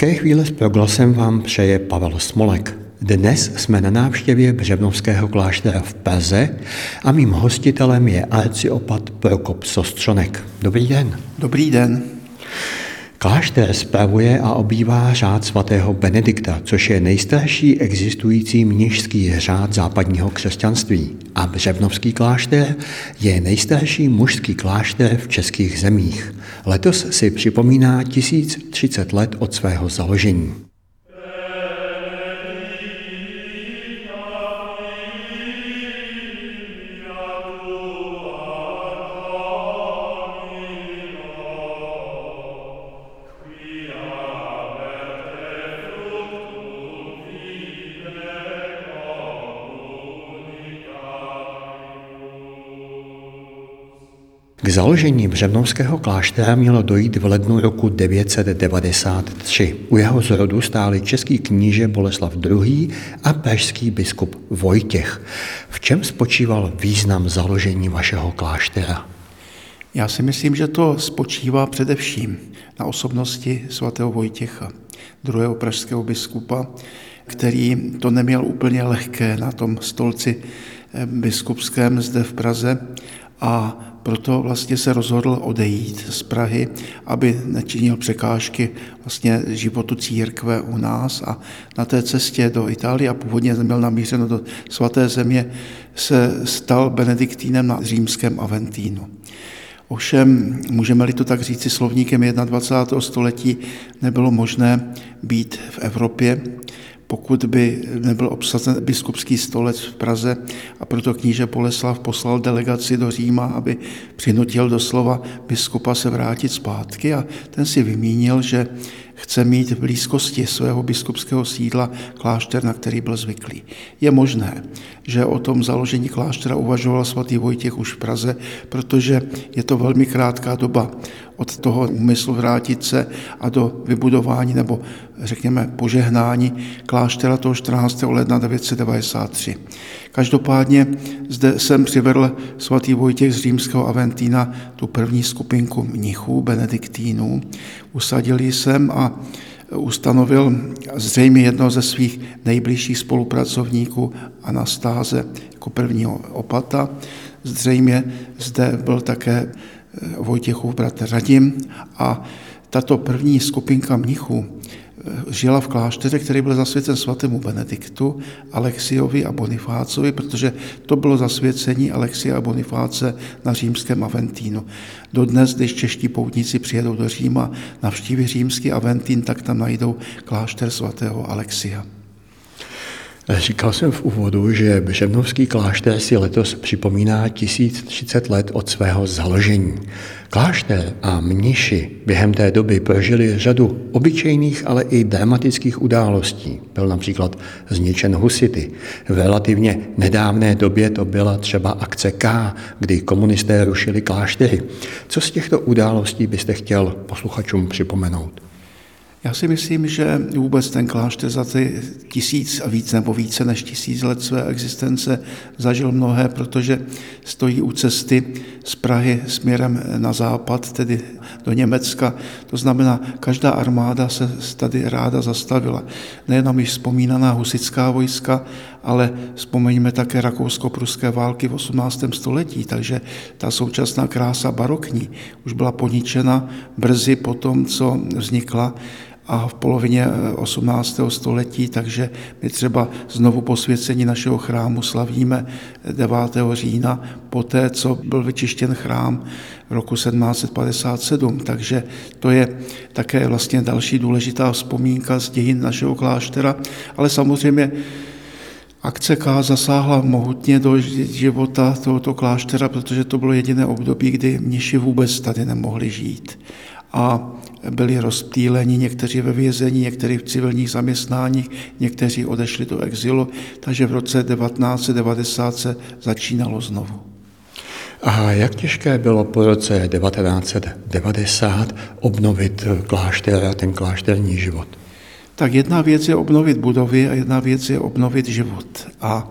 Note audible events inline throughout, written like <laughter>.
Hezké chvíle s proglasem vám přeje Pavel Smolek. Dnes jsme na návštěvě Břevnovského kláštera v Praze a mým hostitelem je arciopat Prokop Sostřonek. Dobrý den. Dobrý den. Klášter spravuje a obývá řád svatého Benedikta, což je nejstarší existující mnižský řád západního křesťanství. A Břevnovský klášter je nejstarší mužský klášter v českých zemích. Letos si připomíná 1030 let od svého založení. K založení Břevnovského kláštera mělo dojít v lednu roku 993. U jeho zrodu stáli český kníže Boleslav II. a pražský biskup Vojtěch. V čem spočíval význam založení vašeho kláštera? Já si myslím, že to spočívá především na osobnosti svatého Vojtěcha, druhého pražského biskupa, který to neměl úplně lehké na tom stolci biskupském zde v Praze a proto vlastně se rozhodl odejít z Prahy, aby nečinil překážky vlastně životu církve u nás a na té cestě do Itálie a původně byl namířeno do svaté země, se stal benediktínem na římském Aventínu. Ovšem, můžeme-li to tak říci slovníkem 21. století, nebylo možné být v Evropě, pokud by nebyl obsazen biskupský stolec v Praze a proto kníže Boleslav poslal delegaci do Říma, aby přinutil doslova biskupa se vrátit zpátky a ten si vymínil, že chce mít v blízkosti svého biskupského sídla klášter, na který byl zvyklý. Je možné, že o tom založení kláštera uvažoval svatý Vojtěch už v Praze, protože je to velmi krátká doba od toho úmyslu vrátit se a do vybudování nebo řekněme požehnání kláštera toho 14. ledna 993. Každopádně zde jsem přivedl svatý Vojtěch z římského Aventína tu první skupinku mnichů, benediktínů. Usadili jsem a ustanovil zřejmě jednoho ze svých nejbližších spolupracovníků Anastáze jako prvního opata. Zřejmě zde byl také Vojtěchův bratr Radim a tato první skupinka mnichů žila v klášteře, který byl zasvěcen svatému Benediktu, Alexiovi a Bonifácovi, protože to bylo zasvěcení Alexia a Bonifáce na římském Aventínu. Dodnes, když čeští poutníci přijedou do Říma, navštíví římský Aventín, tak tam najdou klášter svatého Alexia. Říkal jsem v úvodu, že Břevnovský klášter si letos připomíná 1030 let od svého založení. Klášter a mniši během té doby prožili řadu obyčejných, ale i dramatických událostí. Byl například zničen husity. V relativně nedávné době to byla třeba akce K, kdy komunisté rušili kláštery. Co z těchto událostí byste chtěl posluchačům připomenout? Já si myslím, že vůbec ten klášter za ty tisíc a víc nebo více než tisíc let své existence zažil mnohé, protože stojí u cesty z Prahy směrem na západ, tedy do Německa. To znamená, každá armáda se tady ráda zastavila. Nejenom již vzpomínaná husická vojska, ale vzpomeňme také rakousko-pruské války v 18. století, takže ta současná krása barokní už byla poničena brzy po tom, co vznikla a v polovině 18. Eh, století, takže my třeba znovu posvěcení našeho chrámu slavíme 9. října, poté, co byl vyčištěn chrám v roku 1757. Takže to je také vlastně další důležitá vzpomínka z dějin našeho kláštera, ale samozřejmě Akce K zasáhla mohutně do života tohoto kláštera, protože to bylo jediné období, kdy mniši vůbec tady nemohli žít. A byli rozptýleni, někteří ve vězení, někteří v civilních zaměstnáních, někteří odešli do exilu, takže v roce 1990 se začínalo znovu. A jak těžké bylo po roce 1990 obnovit klášter a ten klášterní život? Tak jedna věc je obnovit budovy a jedna věc je obnovit život. A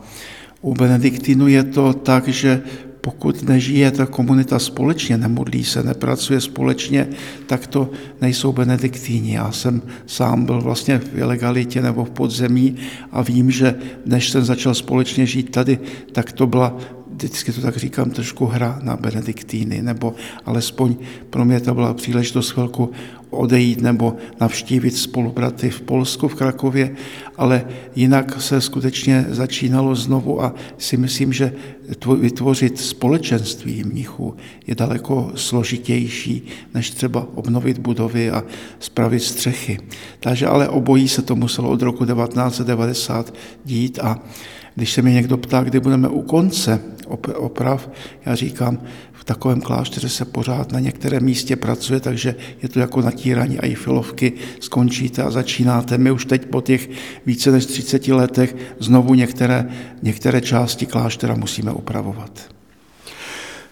u Benediktinu je to tak, že pokud nežije ta komunita společně, nemodlí se, nepracuje společně, tak to nejsou benediktíni. Já jsem sám byl vlastně v ilegalitě nebo v podzemí a vím, že než jsem začal společně žít tady, tak to byla vždycky to tak říkám, trošku hra na benediktýny, nebo alespoň pro mě to byla příležitost chvilku odejít nebo navštívit spolubraty v Polsku, v Krakově, ale jinak se skutečně začínalo znovu a si myslím, že vytvořit společenství mnichů je daleko složitější, než třeba obnovit budovy a spravit střechy. Takže ale obojí se to muselo od roku 1990 dít a když se mě někdo ptá, kdy budeme u konce oprav, já říkám, takovém klášteře se pořád na některém místě pracuje, takže je to jako natírání filovky, skončíte a začínáte. My už teď po těch více než 30 letech znovu některé, některé části kláštera musíme upravovat.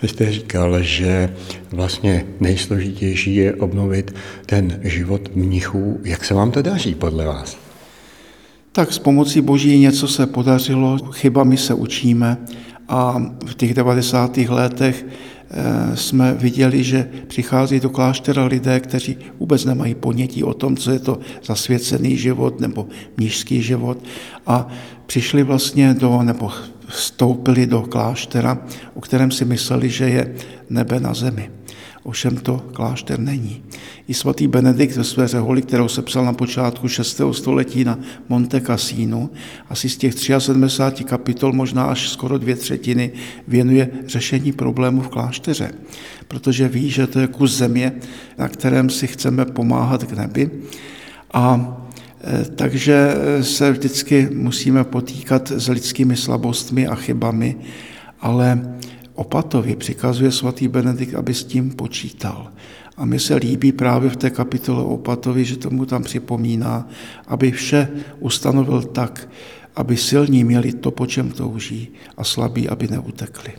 Vy jste říkal, že vlastně nejsložitější je obnovit ten život mnichů. Jak se vám to daří podle vás? Tak s pomocí Boží něco se podařilo, chybami se učíme a v těch 90. letech eh, jsme viděli, že přichází do kláštera lidé, kteří vůbec nemají ponětí o tom, co je to zasvěcený život nebo mnižský život a přišli vlastně do, nebo vstoupili do kláštera, o kterém si mysleli, že je nebe na zemi. Ovšem to klášter není. I svatý Benedikt ve své řeholi, kterou se psal na počátku 6. století na Monte Cassino, asi z těch 73 kapitol, možná až skoro dvě třetiny, věnuje řešení problémů v klášteře, protože ví, že to je kus země, na kterém si chceme pomáhat k nebi. A e, takže se vždycky musíme potýkat s lidskými slabostmi a chybami, ale Opatovi přikazuje svatý Benedikt, aby s tím počítal. A mi se líbí právě v té kapitole Opatovi, že tomu tam připomíná, aby vše ustanovil tak, aby silní měli to, po čem touží, a slabí, aby neutekli.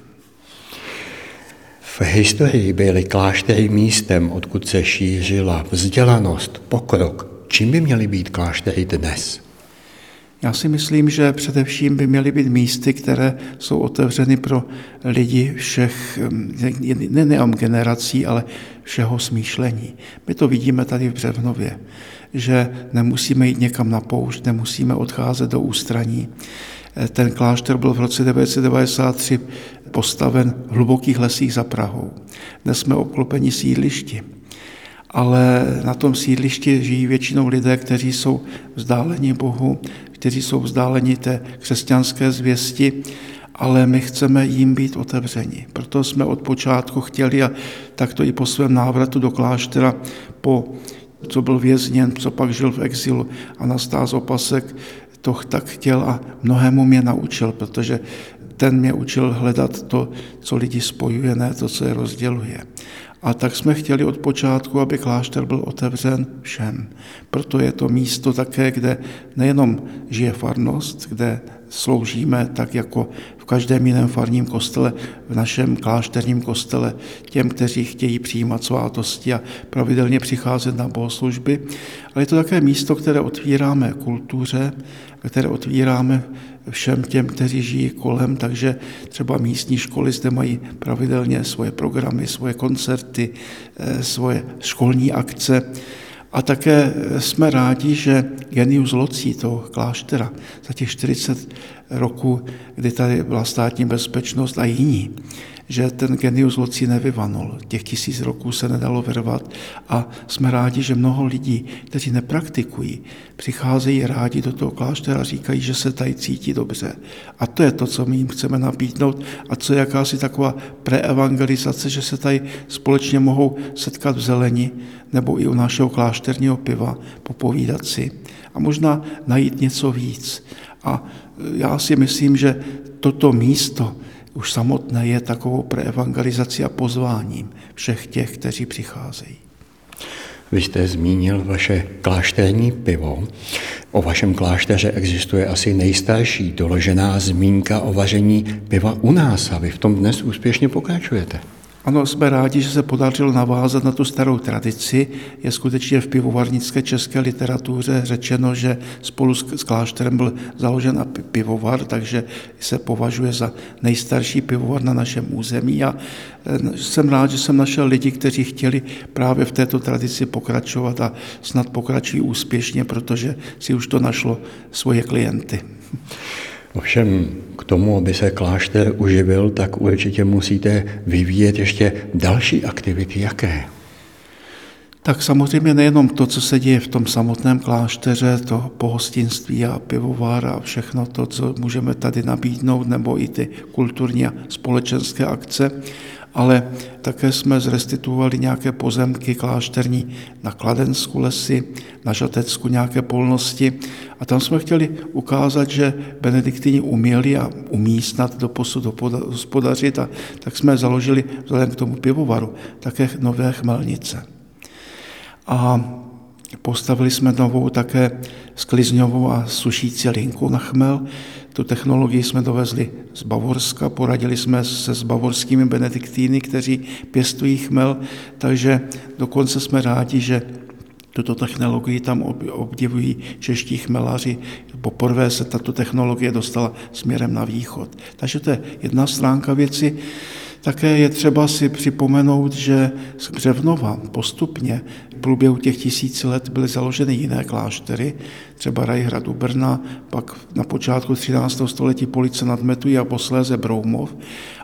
V historii byly kláštery místem, odkud se šířila vzdělanost, pokrok. Čím by měly být kláštery dnes? Já si myslím, že především by měly být místy, které jsou otevřeny pro lidi všech, ne nejenom generací, ale všeho smýšlení. My to vidíme tady v Břevnově, že nemusíme jít někam na poušť, nemusíme odcházet do ústraní. Ten klášter byl v roce 1993 postaven v hlubokých lesích za Prahou. Dnes jsme obklopeni sídlišti ale na tom sídlišti žijí většinou lidé, kteří jsou vzdáleni Bohu, kteří jsou vzdáleni té křesťanské zvěsti, ale my chceme jim být otevřeni. Proto jsme od počátku chtěli a tak to i po svém návratu do kláštera, po co byl vězněn, co pak žil v exilu, Anastáz Opasek to tak chtěl a mnohému mě naučil, protože ten mě učil hledat to, co lidi spojuje, ne to, co je rozděluje. A tak jsme chtěli od počátku, aby klášter byl otevřen všem. Proto je to místo také, kde nejenom žije farnost, kde sloužíme tak jako v každém jiném farním kostele, v našem klášterním kostele, těm, kteří chtějí přijímat svátosti a pravidelně přicházet na bohoslužby, ale je to také místo, které otvíráme kultuře, které otvíráme všem těm, kteří žijí kolem, takže třeba místní školy zde mají pravidelně svoje programy, svoje koncerty, eh, svoje školní akce. A také jsme rádi, že genius locí toho kláštera za těch 40 roků, kdy tady byla státní bezpečnost a jiní, že ten genius loci nevyvanul. Těch tisíc roků se nedalo vyrvat a jsme rádi, že mnoho lidí, kteří nepraktikují, přicházejí rádi do toho kláštera a říkají, že se tady cítí dobře. A to je to, co my jim chceme nabídnout a co je jakási taková preevangelizace, že se tady společně mohou setkat v zeleni nebo i u našeho klášterního piva, popovídat si a možná najít něco víc. A já si myslím, že toto místo už samotné je takovou preevangelizací a pozváním všech těch, kteří přicházejí. Vy jste zmínil vaše klášterní pivo. O vašem klášteře existuje asi nejstarší doložená zmínka o vaření piva u nás a vy v tom dnes úspěšně pokračujete. Ano, jsme rádi, že se podařilo navázat na tu starou tradici. Je skutečně v pivovarnické české literatuře řečeno, že spolu s klášterem byl založen pivovar, takže se považuje za nejstarší pivovar na našem území a e, jsem rád, že jsem našel lidi, kteří chtěli právě v této tradici pokračovat a snad pokračují úspěšně, protože si už to našlo svoje klienty. Ovšem k tomu, aby se klášter uživil, tak určitě musíte vyvíjet ještě další aktivity. Jaké? Tak samozřejmě nejenom to, co se děje v tom samotném klášteře, to pohostinství a pivovar a všechno to, co můžeme tady nabídnout, nebo i ty kulturní a společenské akce, ale také jsme zrestituovali nějaké pozemky klášterní na Kladensku lesy, na Žatecku nějaké polnosti a tam jsme chtěli ukázat, že benediktini uměli a umí snad do posud hospodařit a tak jsme založili vzhledem k tomu pivovaru také nové chmelnice. A postavili jsme novou také sklizňovou a sušící linku na chmel, tu technologii jsme dovezli z Bavorska, poradili jsme se s bavorskými benediktíny, kteří pěstují chmel, takže dokonce jsme rádi, že tuto technologii tam obdivují čeští chmelaři. Poprvé se tato technologie dostala směrem na východ. Takže to je jedna stránka věci. Také je třeba si připomenout, že Břevnova postupně v průběhu těch tisíci let byly založeny jiné kláštery, třeba Rajhrad u Brna, pak na počátku 13. století Police nad Metují a posléze Broumov.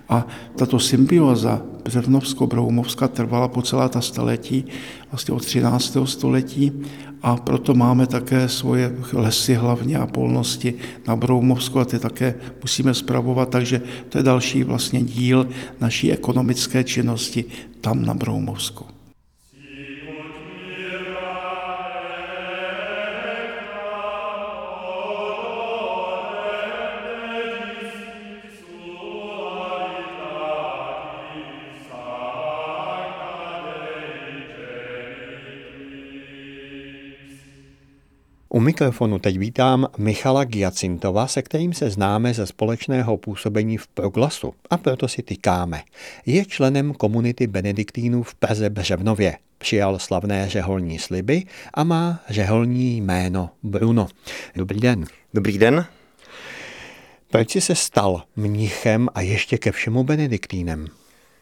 A tato symbioza Břevnovsko-Broumovska trvala po celá ta staletí, vlastně od 13. století a proto máme také svoje lesy hlavně a polnosti na Broumovsku a ty také musíme zpravovat, takže to je další vlastně díl naší ekonomické činnosti tam na Broumovsku. Mikrofonu teď vítám Michala Giacintova, se kterým se známe ze společného působení v Proglasu a proto si tykáme. Je členem komunity Benediktínů v Praze Břevnově. Přijal slavné řeholní sliby a má řeholní jméno Bruno. Dobrý den. Dobrý den. Proč jsi se stal mnichem a ještě ke všemu benediktínem?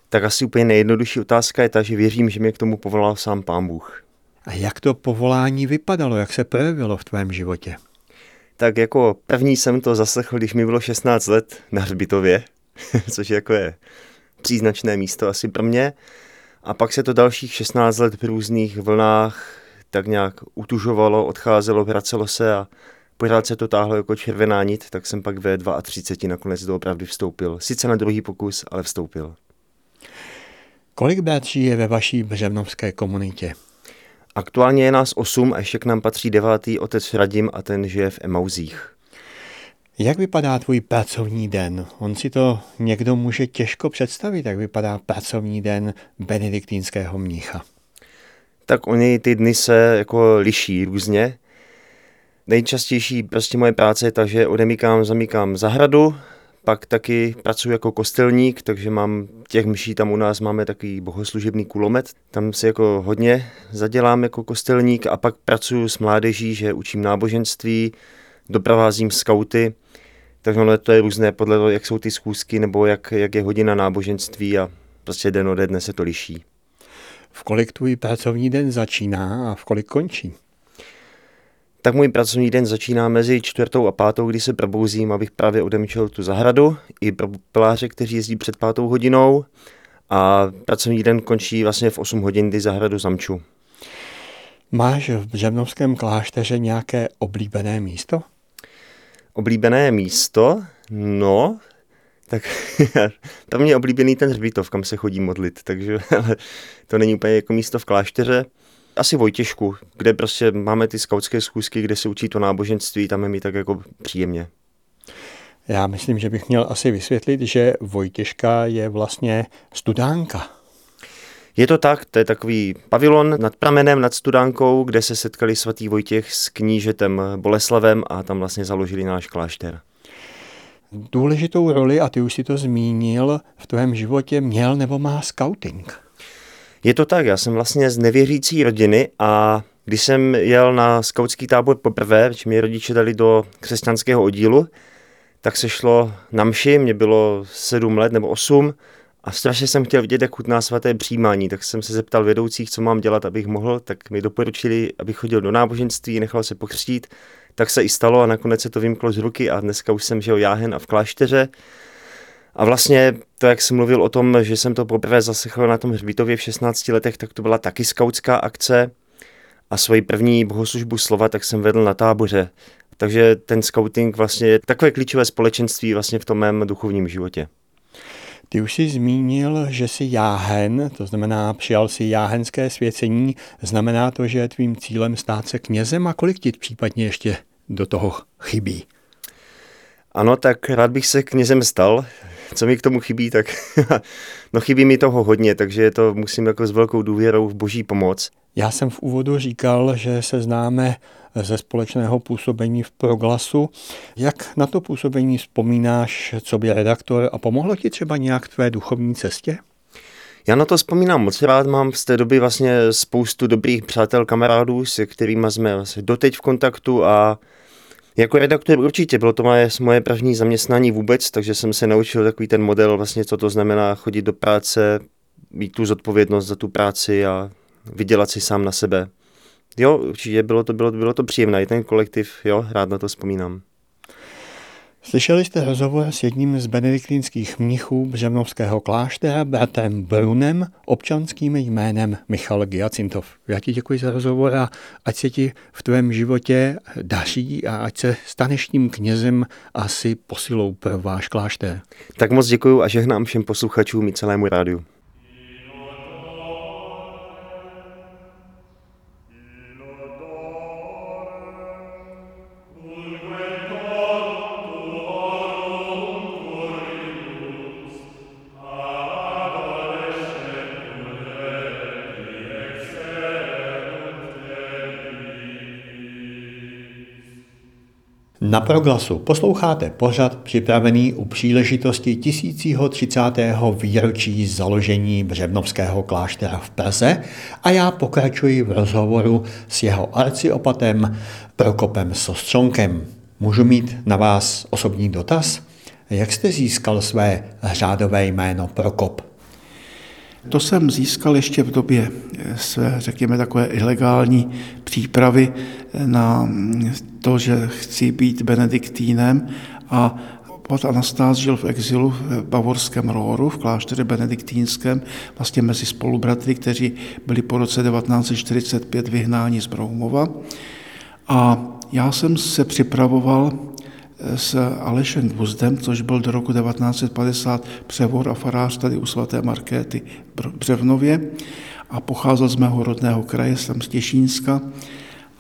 Tak asi úplně nejjednodušší otázka je ta, že věřím, že mě k tomu povolal sám pán Bůh. A jak to povolání vypadalo, jak se projevilo v tvém životě? Tak jako první jsem to zaslechl, když mi bylo 16 let na hřbitově, <laughs> což jako je příznačné místo asi pro mě. A pak se to dalších 16 let v různých vlnách tak nějak utužovalo, odcházelo, vracelo se a pořád se to táhlo jako červená nit, tak jsem pak ve 32 nakonec do opravdu vstoupil. Sice na druhý pokus, ale vstoupil. Kolik bratří je ve vaší břevnovské komunitě? Aktuálně je nás osm a ještě k nám patří devátý otec Radim a ten žije v Emauzích. Jak vypadá tvůj pracovní den? On si to někdo může těžko představit, jak vypadá pracovní den benediktínského mnicha. Tak oni ty dny se jako liší různě. Nejčastější prostě moje práce je ta, že odemykám, zamykám zahradu, pak taky pracuji jako kostelník, takže mám těch mší, tam u nás máme takový bohoslužebný kulomet, tam si jako hodně zadělám jako kostelník a pak pracuji s mládeží, že učím náboženství, doprovázím skauty, takže ono to je různé podle toho, jak jsou ty schůzky nebo jak, jak je hodina náboženství a prostě den ode dne se to liší. V kolik tvůj pracovní den začíná a v kolik končí? Tak můj pracovní den začíná mezi čtvrtou a pátou, kdy se probouzím, abych právě odemčil tu zahradu, i pro peláře, kteří jezdí před pátou hodinou a pracovní den končí vlastně v 8 hodin, kdy zahradu zamču. Máš v Břevnovském klášteře nějaké oblíbené místo? Oblíbené místo? No, tak <laughs> mě je oblíbený ten hřbitov, kam se chodí modlit, takže <laughs> to není úplně jako místo v klášteře asi Vojtěžku, kde prostě máme ty skautské schůzky, kde se učí to náboženství, tam je mi tak jako příjemně. Já myslím, že bych měl asi vysvětlit, že Vojtěžka je vlastně studánka. Je to tak, to je takový pavilon nad pramenem, nad studánkou, kde se setkali svatý Vojtěch s knížetem Boleslavem a tam vlastně založili náš klášter. Důležitou roli, a ty už si to zmínil, v tvém životě měl nebo má scouting. Je to tak, já jsem vlastně z nevěřící rodiny a když jsem jel na skautský tábor poprvé, když mě rodiče dali do křesťanského oddílu, tak se šlo na mši, mě bylo sedm let nebo osm a strašně jsem chtěl vidět, jak chutná svaté přijímání, tak jsem se zeptal vedoucích, co mám dělat, abych mohl, tak mi doporučili, abych chodil do náboženství, nechal se pokřtít, tak se i stalo a nakonec se to vymklo z ruky a dneska už jsem žil jáhen a v klášteře. A vlastně to, jak jsem mluvil o tom, že jsem to poprvé zasechl na tom hřbitově v 16 letech, tak to byla taky skautská akce a svoji první bohoslužbu slova tak jsem vedl na táboře. Takže ten scouting vlastně je takové klíčové společenství vlastně v tom mém duchovním životě. Ty už jsi zmínil, že jsi jáhen, to znamená přijal si jáhenské svěcení. Znamená to, že je tvým cílem stát se knězem a kolik ti případně ještě do toho chybí? Ano, tak rád bych se knězem stal. Co mi k tomu chybí, tak <laughs> no chybí mi toho hodně, takže to musím jako s velkou důvěrou v boží pomoc. Já jsem v úvodu říkal, že se známe ze společného působení v Proglasu. Jak na to působení vzpomínáš, co by redaktor a pomohlo ti třeba nějak tvé duchovní cestě? Já na to vzpomínám moc rád, mám z té doby vlastně spoustu dobrých přátel, kamarádů, se kterými jsme vlastně doteď v kontaktu a jako redaktor určitě, bylo to moje, moje první zaměstnání vůbec, takže jsem se naučil takový ten model, vlastně co to znamená chodit do práce, mít tu zodpovědnost za tu práci a vydělat si sám na sebe. Jo, určitě bylo to, bylo, bylo to příjemné, i ten kolektiv, jo, rád na to vzpomínám. Slyšeli jste rozhovor s jedním z benediktínských mnichů Břevnovského kláštera, bratrem Brunem, občanským jménem Michal Giacintov. Já ti děkuji za rozhovor a ať se ti v tvém životě daří a ať se staneš tím knězem asi posilou pro váš klášter. Tak moc děkuji a žehnám všem posluchačům i celému rádiu. Na proglasu posloucháte pořad připravený u příležitosti 1030. výročí založení Břevnovského kláštera v Praze a já pokračuji v rozhovoru s jeho arciopatem Prokopem Sostřonkem. Můžu mít na vás osobní dotaz? Jak jste získal své řádové jméno Prokop? To jsem získal ještě v době své, řekněme, takové ilegální přípravy na to, že chci být benediktínem a Pat Anastás žil v exilu v bavorském Róru, v klášteře benediktínském, vlastně mezi spolubratry, kteří byli po roce 1945 vyhnáni z Broumova. A já jsem se připravoval s Alešem Gvuzdem, což byl do roku 1950 převor a farář tady u svaté Markéty v Břevnově a pocházel z mého rodného kraje, jsem z Těšínska.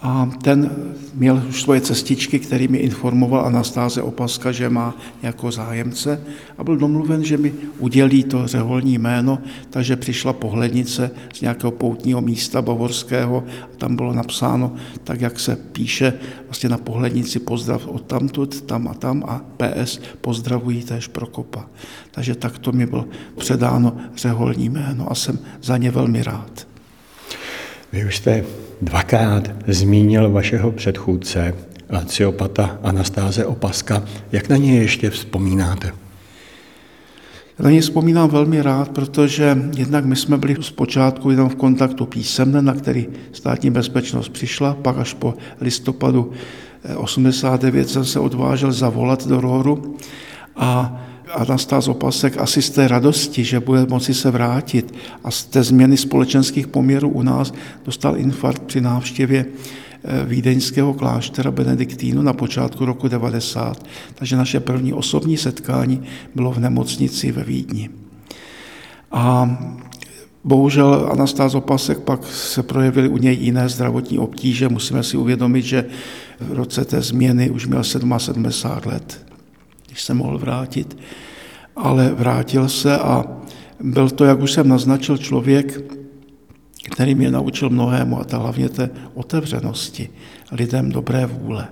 A ten měl už svoje cestičky, který mi informoval Anastáze Opaska, že má jako zájemce a byl domluven, že mi udělí to řeholní jméno, takže přišla pohlednice z nějakého poutního místa bavorského a tam bylo napsáno tak, jak se píše vlastně na pohlednici pozdrav od tamtud, tam a tam a PS pozdravují též Prokopa. Takže takto mi bylo předáno řeholní jméno a jsem za ně velmi rád. Vy už jste dvakrát zmínil vašeho předchůdce, Lanciopata Anastáze Opaska. Jak na něj ještě vzpomínáte? Na něj vzpomínám velmi rád, protože jednak my jsme byli zpočátku jenom v kontaktu písemně, na který státní bezpečnost přišla, pak až po listopadu 89 jsem se odvážel zavolat do Rohoru a Anastás Opasek asi z té radosti, že bude moci se vrátit a z té změny společenských poměrů u nás dostal infarkt při návštěvě eh, vídeňského kláštera Benediktínu na počátku roku 90. Takže naše první osobní setkání bylo v nemocnici ve Vídni. A Bohužel Anastás Opasek pak se projevily u něj jiné zdravotní obtíže. Musíme si uvědomit, že v roce té změny už měl 77 let když se mohl vrátit, ale vrátil se a byl to, jak už jsem naznačil, člověk, který mě naučil mnohému a hlavně té otevřenosti lidem dobré vůle.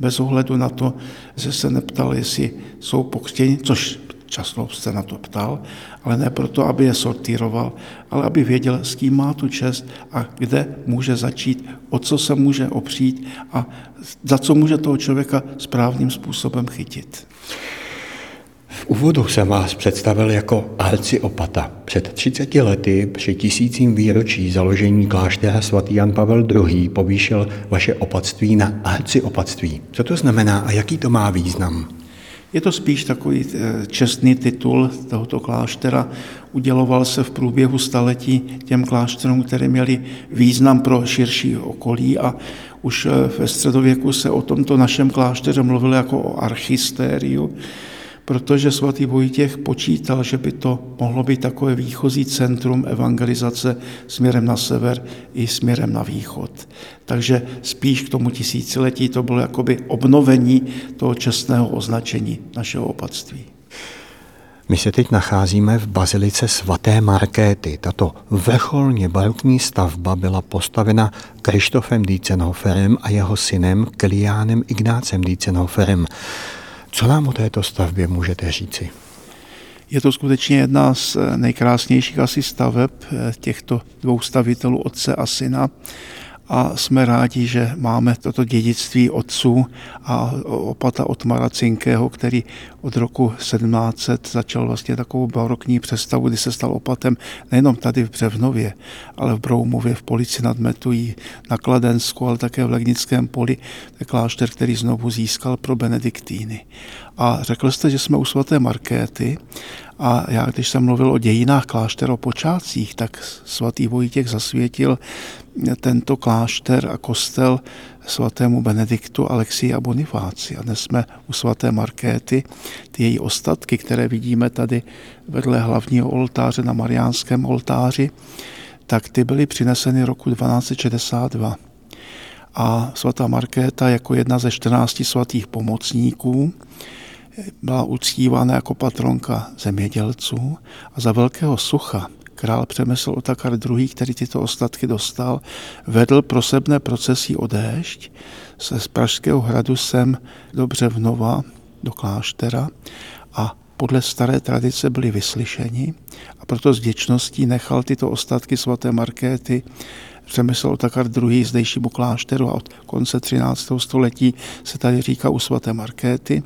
bez ohledu na to, že se neptal, jestli jsou pokřtěni, což často se na to ptal, ale ne proto, aby je sortíroval, ale aby věděl, s kým má tu čest a kde může začít, o co se může opřít a za co může toho člověka správným způsobem chytit. V úvodu jsem vás představil jako opata. Před 30 lety při tisícím výročí založení kláštera svatý Jan Pavel II. povýšil vaše opatství na opatství. Co to znamená a jaký to má význam? Je to spíš takový eh, čestný titul tohoto kláštera. Uděloval se v průběhu staletí těm klášterům, které měly význam pro širší okolí a už eh, ve středověku se o tomto našem klášteře mluvilo jako o archistériu, protože svatý Vojtěch počítal, že by to mohlo být takové výchozí centrum evangelizace směrem na sever i směrem na východ. Takže spíš k tomu tisíciletí to bylo jakoby obnovení toho čestného označení našeho opatství. My se teď nacházíme v bazilice svaté Markéty. Tato vrcholně barokní stavba byla postavena Krištofem Dietzenhoferem a jeho synem Kiliánem Ignácem Dietzenhoferem. Co nám o této stavbě můžete říci? Je to skutečně jedna z nejkrásnějších asi staveb eh, těchto dvou stavitelů, otce a syna a jsme rádi, že máme toto dědictví otců a opata Otmara Cinkého, který od roku 1700 začal vlastně takovou barokní přestavu, kdy se stal opatem nejenom tady v Břevnově, ale v Broumově, v Polici nad Metují, na Kladensku, ale také v Legnickém poli. To je klášter, který znovu získal pro benediktíny. A řekl jste, že jsme u svaté Markéty a já, když jsem mluvil o dějinách klášter, o počátcích, tak svatý Vojtěch zasvětil tento klášter a kostel svatému Benediktu Alexii a Bonifáci. A dnes jsme u svaté Markéty. Ty její ostatky, které vidíme tady vedle hlavního oltáře na Mariánském oltáři, tak ty byly přineseny roku 1262. A svatá Markéta jako jedna ze 14 svatých pomocníků byla uctívána jako patronka zemědělců a za velkého sucha král Přemysl Otakar II., který tyto ostatky dostal, vedl prosebné procesí o déšť se z Pražského hradu sem do Břevnova, do kláštera a podle staré tradice byli vyslyšeni a proto s děčností nechal tyto ostatky svaté Markéty Přemysl Otakar II. zdejšímu klášteru a od konce 13. století se tady říká u svaté Markéty.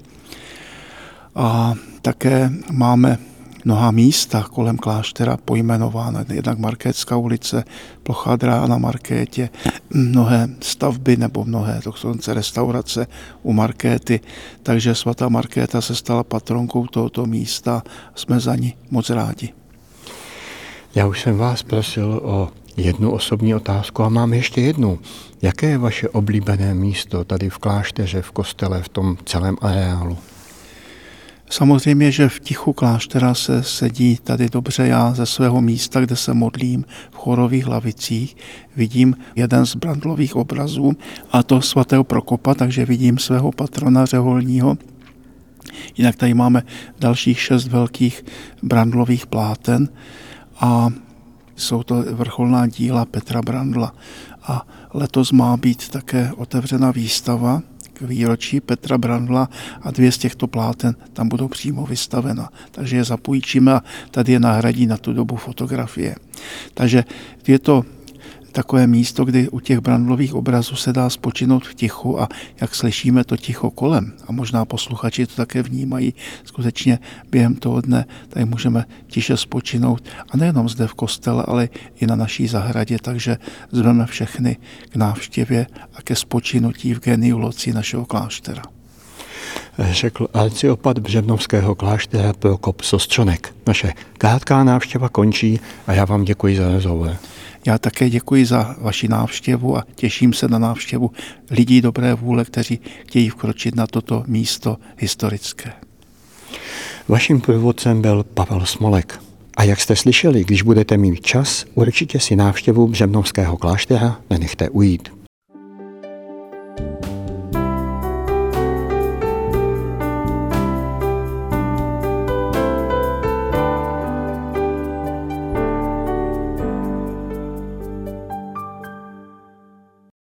A také máme mnoha místa kolem kláštera pojmenována. Jednak Markétská ulice, plochá na Markétě, mnohé stavby nebo mnohé dokonce restaurace u Markéty. Takže svatá Markéta se stala patronkou tohoto místa. Jsme za ní moc rádi. Já už jsem vás prosil o jednu osobní otázku a mám ještě jednu. Jaké je vaše oblíbené místo tady v klášteře, v kostele, v tom celém areálu? Samozřejmě, že v tichu kláštera se sedí tady dobře já ze svého místa, kde se modlím v chorových lavicích. Vidím jeden z brandlových obrazů a to svatého Prokopa, takže vidím svého patrona řeholního. Jinak tady máme dalších šest velkých brandlových pláten a jsou to vrcholná díla Petra Brandla. A letos má být také otevřena výstava k výročí Petra Brandla a dvě z těchto pláten tam budou přímo vystavena. Takže je zapůjčíme a tady je nahradí na tu dobu fotografie. Takže je to takové místo, kdy u těch brandlových obrazů se dá spočinout v tichu a jak slyšíme to ticho kolem a možná posluchači to také vnímají skutečně během toho dne, tady můžeme tiše spočinout a nejenom zde v kostele, ale i na naší zahradě, takže zveme všechny k návštěvě a ke spočinutí v geniu loci našeho kláštera řekl arciopat Břevnovského kláštera Prokop Sostřonek. Naše krátká návštěva končí a já vám děkuji za rozhovor. Já také děkuji za vaši návštěvu a těším se na návštěvu lidí dobré vůle, kteří chtějí vkročit na toto místo historické. Vaším průvodcem byl Pavel Smolek. A jak jste slyšeli, když budete mít čas, určitě si návštěvu Břevnovského kláštera nenechte ujít.